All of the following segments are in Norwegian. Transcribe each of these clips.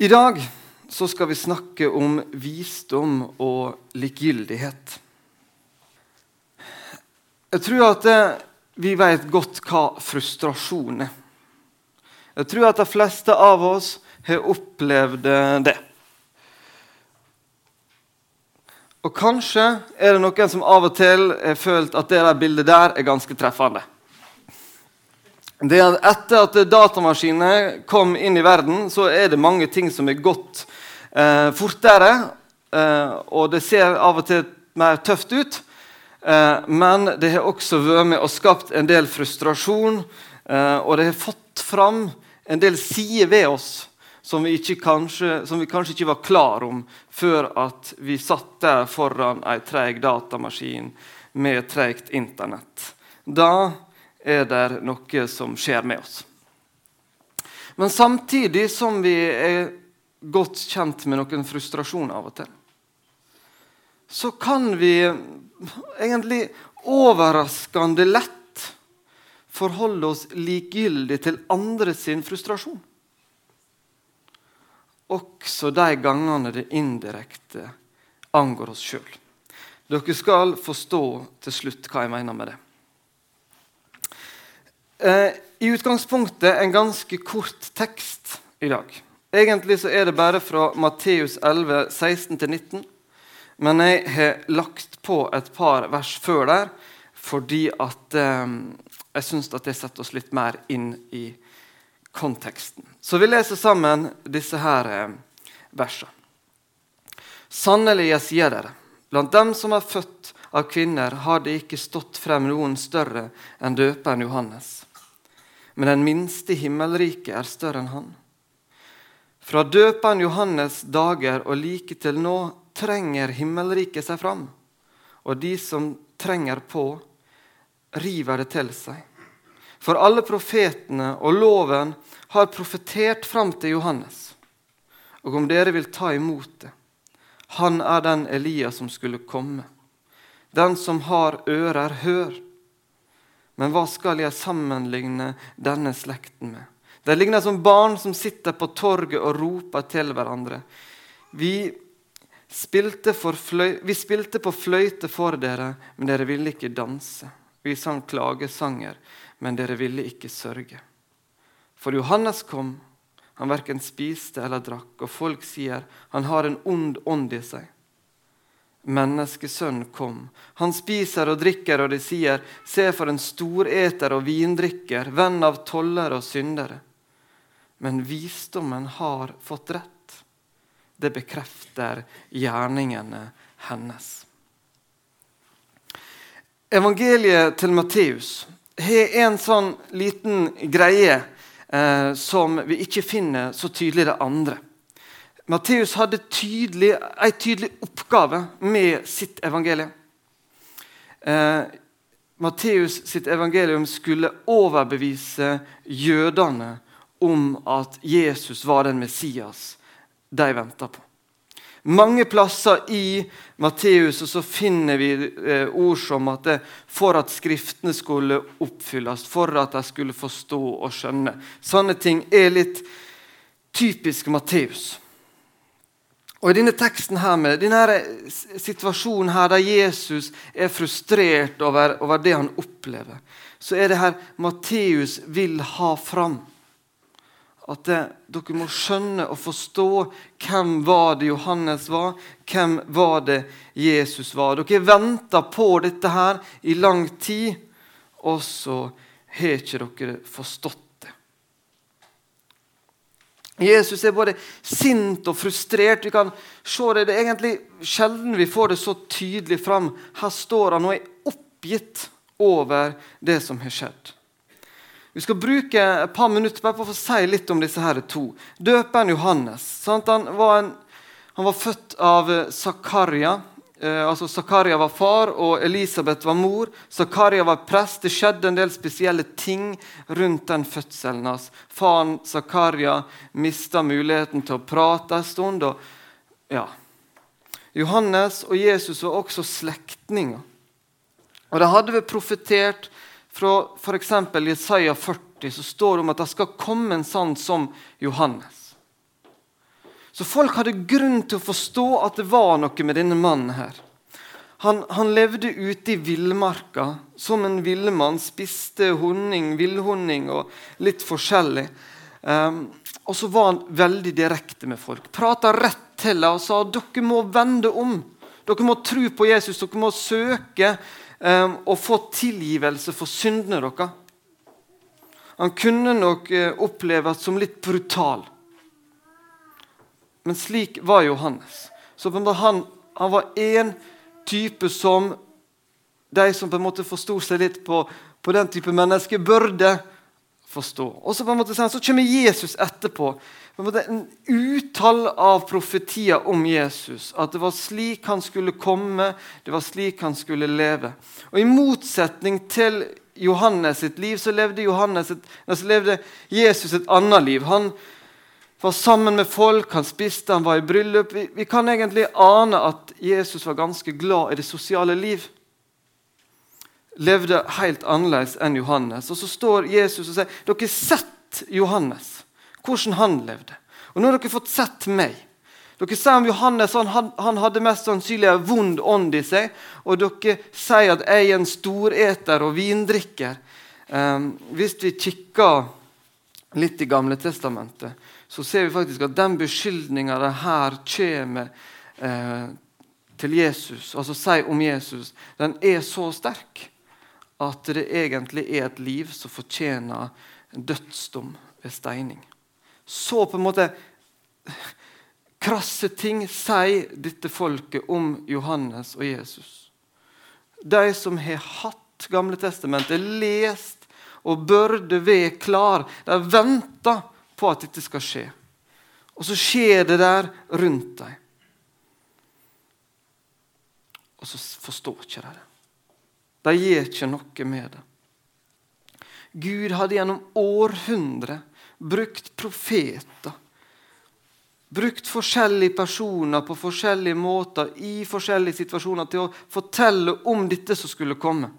I dag så skal vi snakke om visdom og likegyldighet. Jeg tror at eh, vi vet godt hva frustrasjon er. Jeg tror at de fleste av oss har opplevd eh, det. Og kanskje er det noen som av og til har følt at det der bildet der er ganske treffende. Det at etter at datamaskinene kom inn i verden, så er det mange ting som er gått eh, fortere. Eh, og det ser av og til mer tøft ut. Eh, men det har også vært med og skapt en del frustrasjon. Eh, og det har fått fram en del sider ved oss som vi, kanskje, som vi, kanskje, ikke var klar om før at vi satt der foran ei treg datamaskin med tregt Internett. Da er det noe som skjer med oss. Men samtidig som vi er godt kjent med noen frustrasjoner av og til, så kan vi egentlig overraskende lett forholde oss likegyldig til andre sin frustrasjon. Også de gangene det indirekte angår oss sjøl. Dere skal forstå til slutt hva jeg mener med det. Eh, I utgangspunktet en ganske kort tekst i dag. Egentlig så er det bare fra Matteus 11, 16-19. Men jeg har lagt på et par vers før der fordi at eh, jeg syns det setter oss litt mer inn i konteksten. Så vi leser sammen disse her eh, versene. Sannelig, jeg sier dere, blant dem som er født av kvinner, har det ikke stått frem noen større enn døperen Johannes men den minste i himmelriket er større enn han. Fra døperen Johannes' dager og like til nå trenger himmelriket seg fram, og de som trenger på, river det til seg. For alle profetene og loven har profetert fram til Johannes. Og om dere vil ta imot det Han er den Elias som skulle komme. Den som har ører, hør. Men hva skal jeg sammenligne denne slekten med? De ligner som barn som sitter på torget og roper til hverandre. Vi spilte, vi spilte på fløyte for dere, men dere ville ikke danse. Vi sang klagesanger, men dere ville ikke sørge. For Johannes kom, han verken spiste eller drakk, og folk sier han har en ond ånd i seg. Menneskesønn kom. Han spiser og drikker, og de sier, se for en storeter og vindrikker, venn av tollere og syndere. Men visdommen har fått rett. Det bekrefter gjerningene hennes. Evangeliet til Matteus har en sånn liten greie eh, som vi ikke finner så tydelig det andre. Matteus hadde tydelig, en tydelig oppgave med sitt evangelium. Eh, Matteus sitt evangelium skulle overbevise jødene om at Jesus var den Messias de venta på. Mange plasser i Matteus så finner vi eh, ord som at det, for at Skriftene skulle oppfylles, for at de skulle forstå og skjønne. Sånne ting er litt typisk Matteus. Og I denne teksten her med denne situasjonen her der Jesus er frustrert over, over det han opplever, så er det her Matteus vil ha fram. At det, dere må skjønne og forstå hvem var det Johannes var, hvem var det Jesus var. Dere venta på dette her i lang tid, og så har ikke dere forstått Jesus er både sint og frustrert. Vi kan se Det det er egentlig sjelden vi får det så tydelig fram. Her står han og er oppgitt over det som har skjedd. Vi skal bruke et par minutter bare på å si litt om disse her to. Døperen Johannes. Han var, en, han, var født av Zakaria. Eh, altså Zakaria var far, og Elisabeth var mor. Zakaria var prest. Det skjedde en del spesielle ting rundt den fødselen hans. Faren Zakaria mista muligheten til å prate en stund. Og, ja. Johannes og Jesus var også slektninger. Og De hadde vel profetert fra f.eks. Jesaja 40, så står det om at det skal komme en sånn som Johannes. Så folk hadde grunn til å forstå at det var noe med denne mannen her. Han, han levde ute i villmarka som en villmann. Spiste honning, villhonning og litt forskjellig. Um, og så var han veldig direkte med folk. Prata rett til dem og sa dere må vende om. Dere må tro på Jesus. Dere må søke um, og få tilgivelse for syndene deres. Han kunne nok uh, oppleves som litt brutal. Men slik var Johannes. Så han, han var én type som de som på en måte forsto seg litt på, på den type mennesker, burde forstå. Og så, på en måte, så kommer Jesus etterpå. På en, måte, en utall av profetier om Jesus. At det var slik han skulle komme, det var slik han skulle leve. Og I motsetning til Johannes sitt liv så levde, et, altså levde Jesus et annet liv. Han var sammen med folk, han spiste, han var i bryllup. Vi, vi, kan egentlig ane at Jesus var ganske glad i det sosiale liv. Levde helt annerledes enn Johannes. Og Så står Jesus og sier dere har sett Johannes, hvordan han levde. Og nå har dere fått sett meg. Dere sier om Johannes han, han hadde mest sannsynlig en vond ånd i seg. Og dere sier at jeg er en storeter og vindrikker. Um, hvis vi kikker litt i Gamle testamentet, så ser vi faktisk at den beskyldninga det her kommer eh, til Jesus, altså sier om Jesus, den er så sterk at det egentlig er et liv som fortjener dødsdom ved steining. Så på en måte krasse ting sier dette folket om Johannes og Jesus. De som har hatt Gamle testamentet, lest og burde være klar, de venter på at dette skal skje. Og så skjer det der rundt dem. Og så forstår ikke de det. De gjør ikke noe med det. Gud hadde gjennom århundrer brukt profeter. Brukt forskjellige personer på forskjellige måter i forskjellige situasjoner til å fortelle om dette som skulle komme.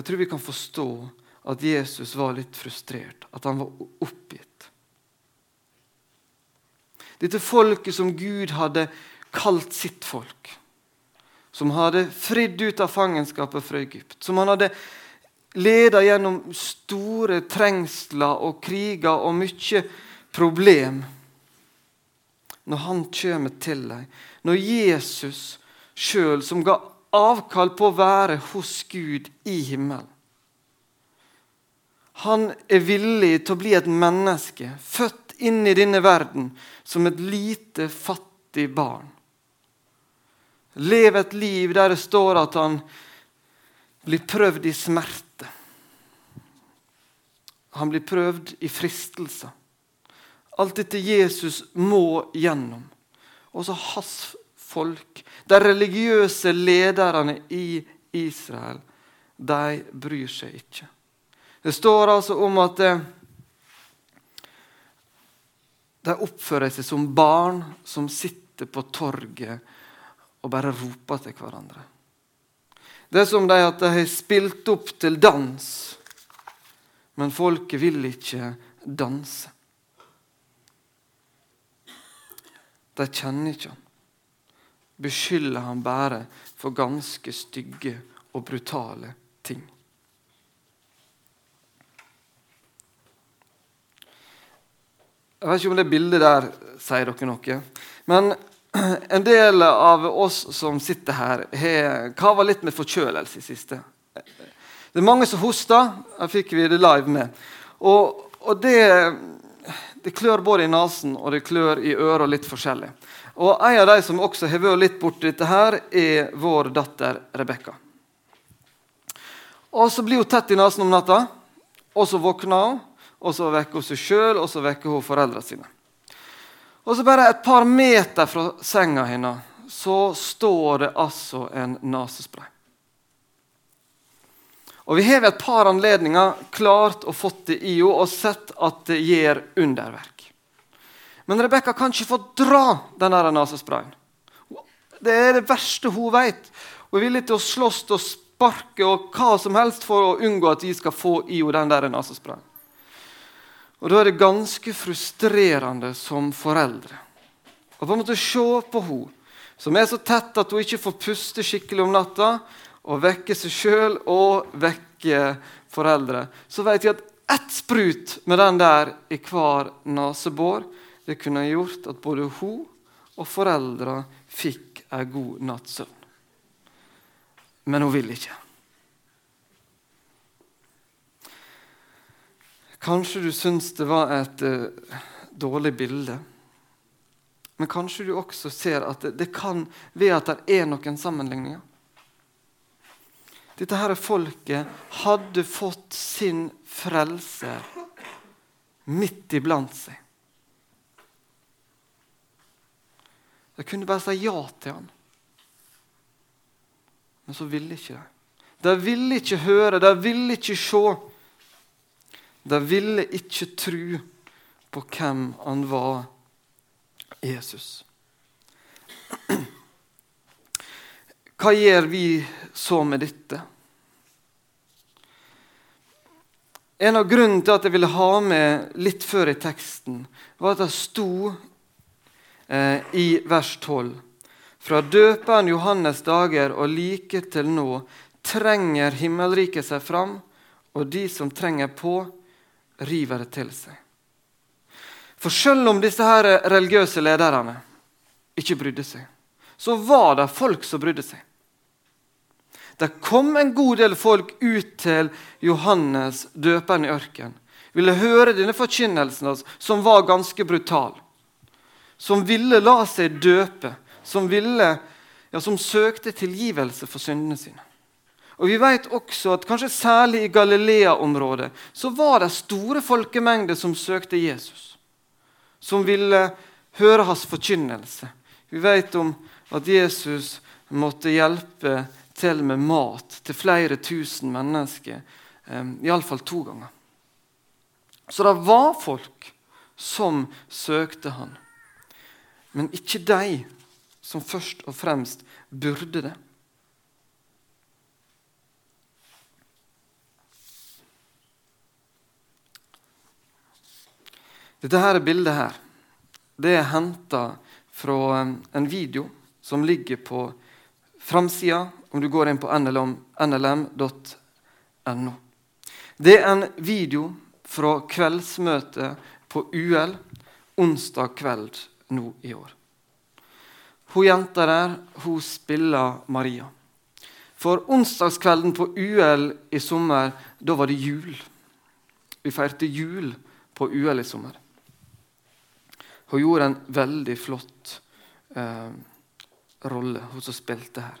Jeg tror vi kan forstå at Jesus var litt frustrert, at han var oppgitt. Dette folket som Gud hadde kalt sitt folk, som hadde fridd ut av fangenskapet fra Egypt, som han hadde ledet gjennom store trengsler og kriger og mye problem. Når han kommer til dem, når Jesus sjøl, som ga avkall på å være hos Gud i himmelen. Han er villig til å bli et menneske, født inn i denne verden som et lite, fattig barn. Leve et liv der det står at han blir prøvd i smerte. Han blir prøvd i fristelser. Alt dette Jesus må gjennom. Og så folk. De religiøse lederne i Israel, de bryr seg ikke. Det står altså om at eh, de oppfører seg som barn som sitter på torget og bare roper til hverandre. Det er som de at de har spilt opp til dans, men folket vil ikke danse. De kjenner ikke han beskylder han bare for ganske stygge og brutale ting. Jeg vet ikke om det bildet der sier dere noe. Men en del av oss som sitter her, har kava litt med forkjølelse i siste. Det er mange som hoster. Det fikk vi det live med. Og, og det, det klør både i nesen og det klør i øret litt forskjellig. Og En av de som også har vært litt borti dette, her, er vår datter Rebekka. Og Så blir hun tett i nesen om natta, og så våkner hun. Og så vekker hun seg sjøl, og så vekker hun foreldrene sine. Og så Bare et par meter fra senga hennes så står det altså en nesespray. Og Vi har ved et par anledninger klart å fått det i henne og sett at det gjør underverk. Men Rebekka kan ikke få dra den nesesprayen. Det er det verste hun vet. Hun er villig til å slåss og sparke og hva som helst for å unngå at de skal få i henne den der nesesprayen. Og Da er det ganske frustrerende som foreldre å på en måte se på henne som er så tett at hun ikke får puste skikkelig om natta, og vekke seg sjøl og vekke foreldre. Så vet vi at ett sprut med den der i hver nesebor det kunne gjort at både hun og foreldra fikk ei god natts søvn. Men hun vil ikke. Kanskje du syns det var et uh, dårlig bilde. Men kanskje du også ser at det, det kan ved at det er noen sammenligninger. Dette her folket hadde fått sin frelse midt iblant seg. De kunne bare si ja til han. Men så ville ikke de. De ville ikke høre, de ville ikke se. De ville ikke tro på hvem han var, Jesus. Hva gjør vi så med dette? En av grunnene til at jeg ville ha med litt før i teksten, var at det sto eh, i vers 12 Fra døperen Johannes' dager og like til nå trenger himmelriket seg fram, og de som trenger på, river det til seg. For selv om disse her religiøse lederne ikke brydde seg, så var det folk som brydde seg. Det kom en god del folk ut til Johannes, døperen i ørkenen. Ville høre denne forkynnelsen som var ganske brutal. Som ville la seg døpe. Som, ville, ja, som søkte tilgivelse for syndene sine. Og Vi vet også at kanskje særlig i Galilea-området så var det store folkemengder som søkte Jesus. Som ville høre hans forkynnelse. Vi vet om at Jesus måtte hjelpe til med mat til flere tusen mennesker, eh, iallfall to ganger. Så det var folk som søkte han. Men ikke de som først og fremst burde det. Dette her bildet her, det er henta fra en video som ligger på framsida om du går inn på nlm.no. Det er en video fra kveldsmøtet på UL onsdag kveld nå i år. Hun jenta der hun spiller Maria. For onsdagskvelden på UL i sommer, da var det jul. Vi feirte jul på UL i sommer. Hun gjorde en veldig flott eh, rolle, hun som spilte her.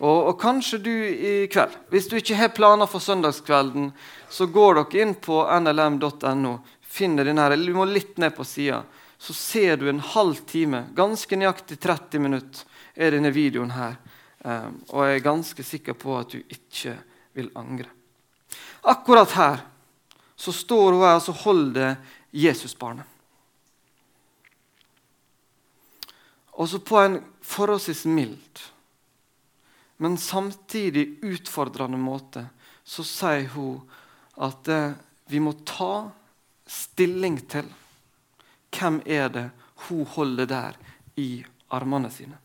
Og, og, kanskje du i kveld, hvis du ikke har planer for søndagskvelden, så går dere inn på nlm.no, finner den her, eller du må litt ned på sida, så ser du en halv time, ganske nøyaktig 30 minutter, er denne videoen her. Um, og jeg er ganske sikker på at du ikke vil angre. Akkurat her så står hun her og holder Jesusbarnet. Og så på en forholdsvis mild, men samtidig utfordrende måte så sier hun at eh, vi må ta stilling til hvem er det hun holder der i armene sine.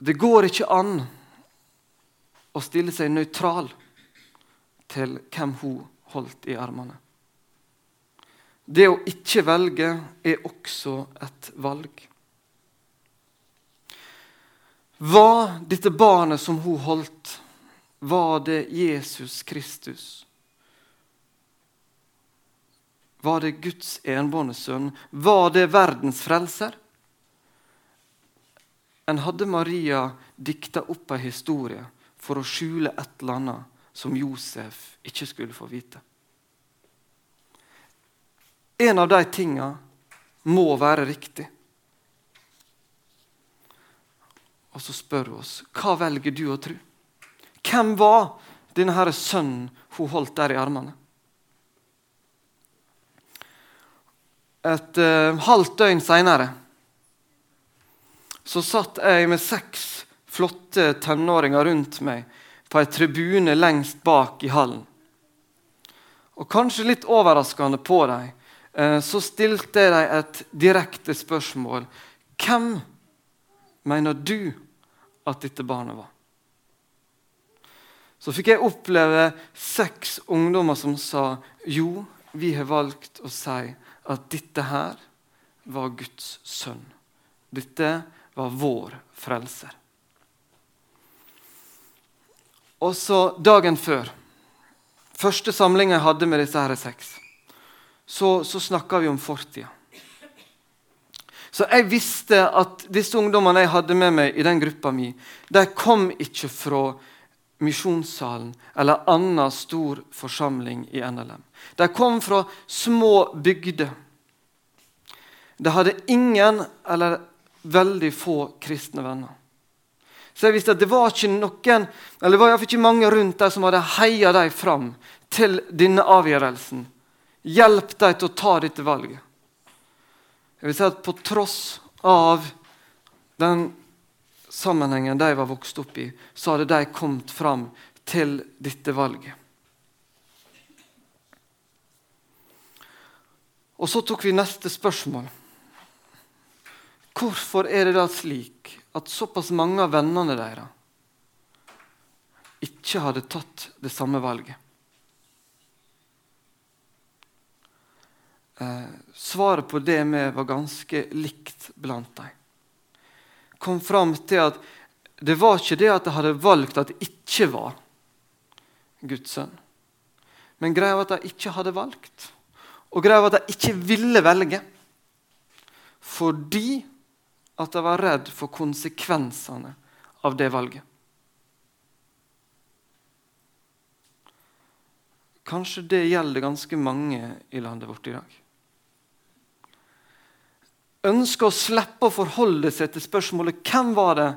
Det går ikke an å stille seg nøytral til hvem hun holdt i armene. Det å ikke velge er også et valg. Var dette barnet som hun holdt, var det Jesus Kristus? Var det Guds enbårne sønn? Var det verdens frelser? En hadde Maria dikta opp en historie for å skjule et eller annet som Josef ikke skulle få vite. En av de tinga må være riktig. Og så spør hun oss hva velger du å tro? Hvem var denne sønnen hun holdt der i armene? Et uh, halvt døgn seinere så satt jeg med seks flotte tenåringer rundt meg på ei tribune lengst bak i hallen. Og kanskje litt overraskende på dem, eh, så stilte jeg dem et direkte spørsmål. Hvem mener du at dette barnet var? Så fikk jeg oppleve seks ungdommer som sa jo, vi har valgt å si at dette her var Guds sønn. Dette var vår frelser. Og så dagen før, første samling jeg hadde med disse her seks, så, så snakka vi om fortida. Så jeg visste at disse ungdommene jeg hadde med meg i den gruppa mi, de kom ikke fra misjonssalen eller annen stor forsamling i NLM. De kom fra små bygder. De hadde ingen eller veldig få kristne venner. Så jeg visste at det var ikke noen, eller det var ikke mange rundt dem som hadde heia dem fram til denne avgjørelsen. Hjelp dem til å ta dette valget. Jeg vil si at På tross av den sammenhengen de var vokst opp i, så hadde de kommet fram til dette valget. Og så tok vi neste spørsmål. Hvorfor er det da slik at såpass mange av vennene deres ikke hadde tatt det samme valget? Svaret på det med var ganske likt blant dem kom fram til at det var ikke det at de hadde valgt at det ikke var Guds sønn. Men greia var at de ikke hadde valgt. Og greia var at de ikke ville velge. Fordi at de var redd for konsekvensene av det valget. Kanskje det gjelder ganske mange i landet vårt i dag ønsker å slippe å forholde seg til spørsmålet hvem var det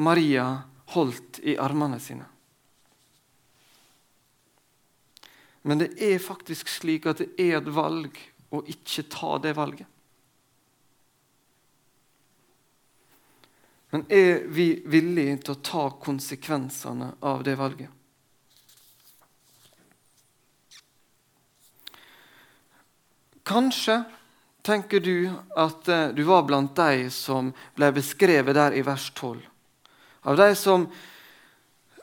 Maria holdt i armene sine. Men det er faktisk slik at det er et valg å ikke ta det valget. Men er vi villige til å ta konsekvensene av det valget? Kanskje tenker du at eh, du var blant de som ble beskrevet der i vers 12? Av de som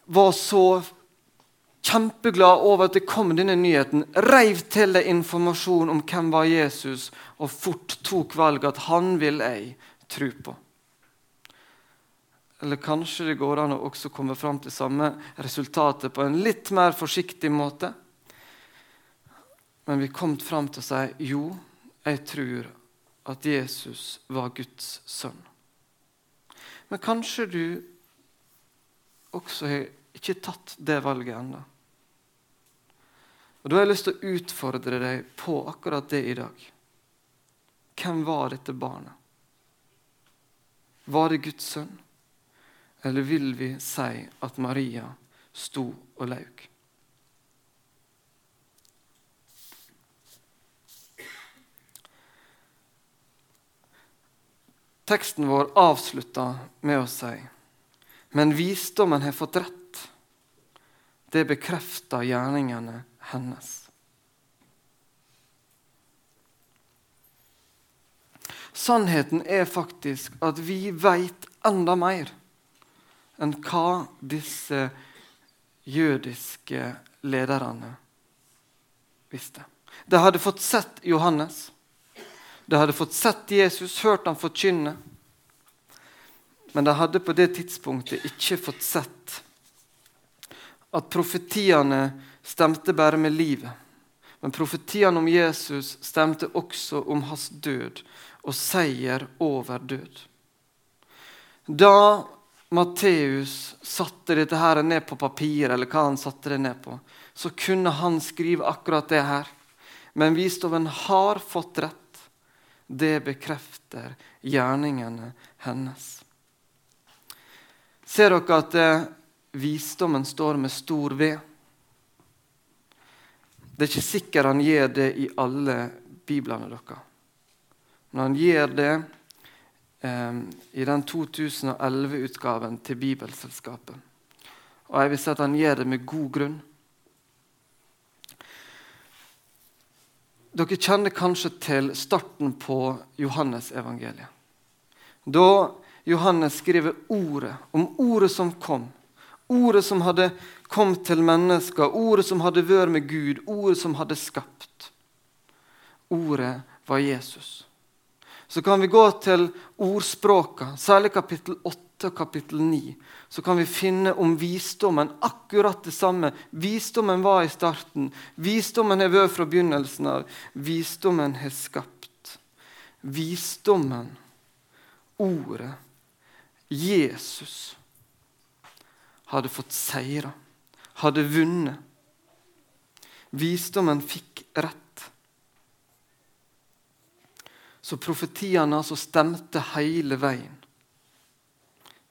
var så kjempeglad over at det kom denne nyheten, reiv til deg informasjon om hvem var Jesus, og fort tok valget at han vil jeg tro på. Eller kanskje det går an å også komme fram til samme resultatet på en litt mer forsiktig måte. Men vi kom fram til å si jo, jeg tror at Jesus var Guds sønn. Men kanskje du også har ikke tatt det valget ennå. Da har jeg lyst til å utfordre deg på akkurat det i dag. Hvem var dette barnet? Var det Guds sønn? Eller vil vi si at Maria sto og laug? Teksten vår avslutter med å si men visdommen har fått rett. Det bekrefter gjerningene hennes. Sannheten er faktisk at vi veit enda mer enn hva disse jødiske lederne visste. De hadde fått sett Johannes. De hadde fått sett Jesus, hørt ham forkynne. Men de hadde på det tidspunktet ikke fått sett at profetiene stemte bare med livet. Men profetiene om Jesus stemte også om hans død og seier over død. Da Matteus satte dette her ned på papir, eller hva han satte det ned på, så kunne han skrive akkurat det her. Men visdommen har fått rett. Det bekrefter gjerningene hennes. Ser dere at eh, visdommen står med stor V? Det er ikke sikkert han gjør det i alle biblene deres. Men han gjør det eh, i den 2011-utgaven til Bibelselskapet. Og jeg vil si at han gjør det med god grunn. Dere kjenner kanskje til starten på Johannes-evangeliet. Da Johannes skriver ordet, om ordet som kom. Ordet som hadde kommet til mennesker, ordet som hadde vært med Gud, ordet som hadde skapt. Ordet var Jesus. Så kan vi gå til ordspråka, særlig kapittel 8 og kapittel 9. Så kan vi finne om visdommen akkurat det samme. Visdommen var i starten. Visdommen har vært fra begynnelsen av. Visdommen har skapt. Visdommen, ordet, Jesus, hadde fått seire, hadde vunnet. Visdommen fikk rett. Så profetiene altså stemte hele veien.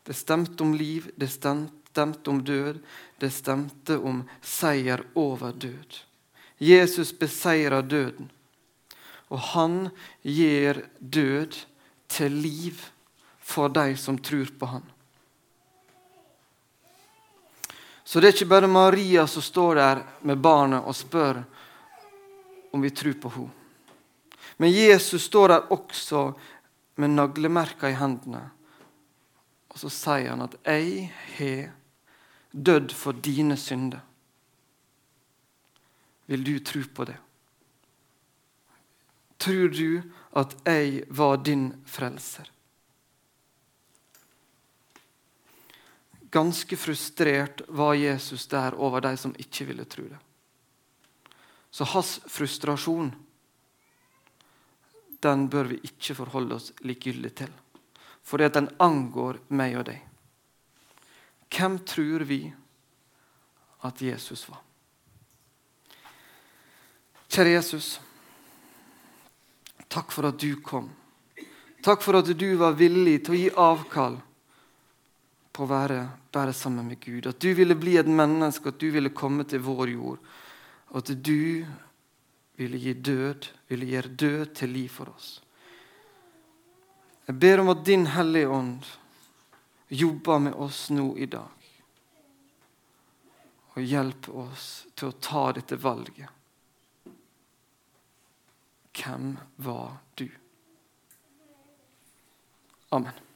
Det stemte om liv, det stemte om død, det stemte om seier over død. Jesus beseirer døden, og han gir død til liv for de som tror på han. Så det er ikke bare Maria som står der med barnet og spør om vi tror på henne. Men Jesus står der også med naglemerker i hendene. Og så sier han at 'jeg har dødd for dine synder'. Vil du tro på det? Tror du at jeg var din frelser? Ganske frustrert var Jesus der over de som ikke ville tro det. Så hans frustrasjon den bør vi ikke forholde oss likegyldig til. Fordi at den angår meg og deg. Hvem tror vi at Jesus var? Kjære Jesus. Takk for at du kom. Takk for at du var villig til å gi avkall på å være bare sammen med Gud. At du ville bli et menneske, at du ville komme til vår jord. Og at du ville gi død, ville gjøre død til liv for oss. Jeg ber om at Din Hellige Ånd jobber med oss nå i dag. Og hjelper oss til å ta dette valget. Hvem var du? Amen.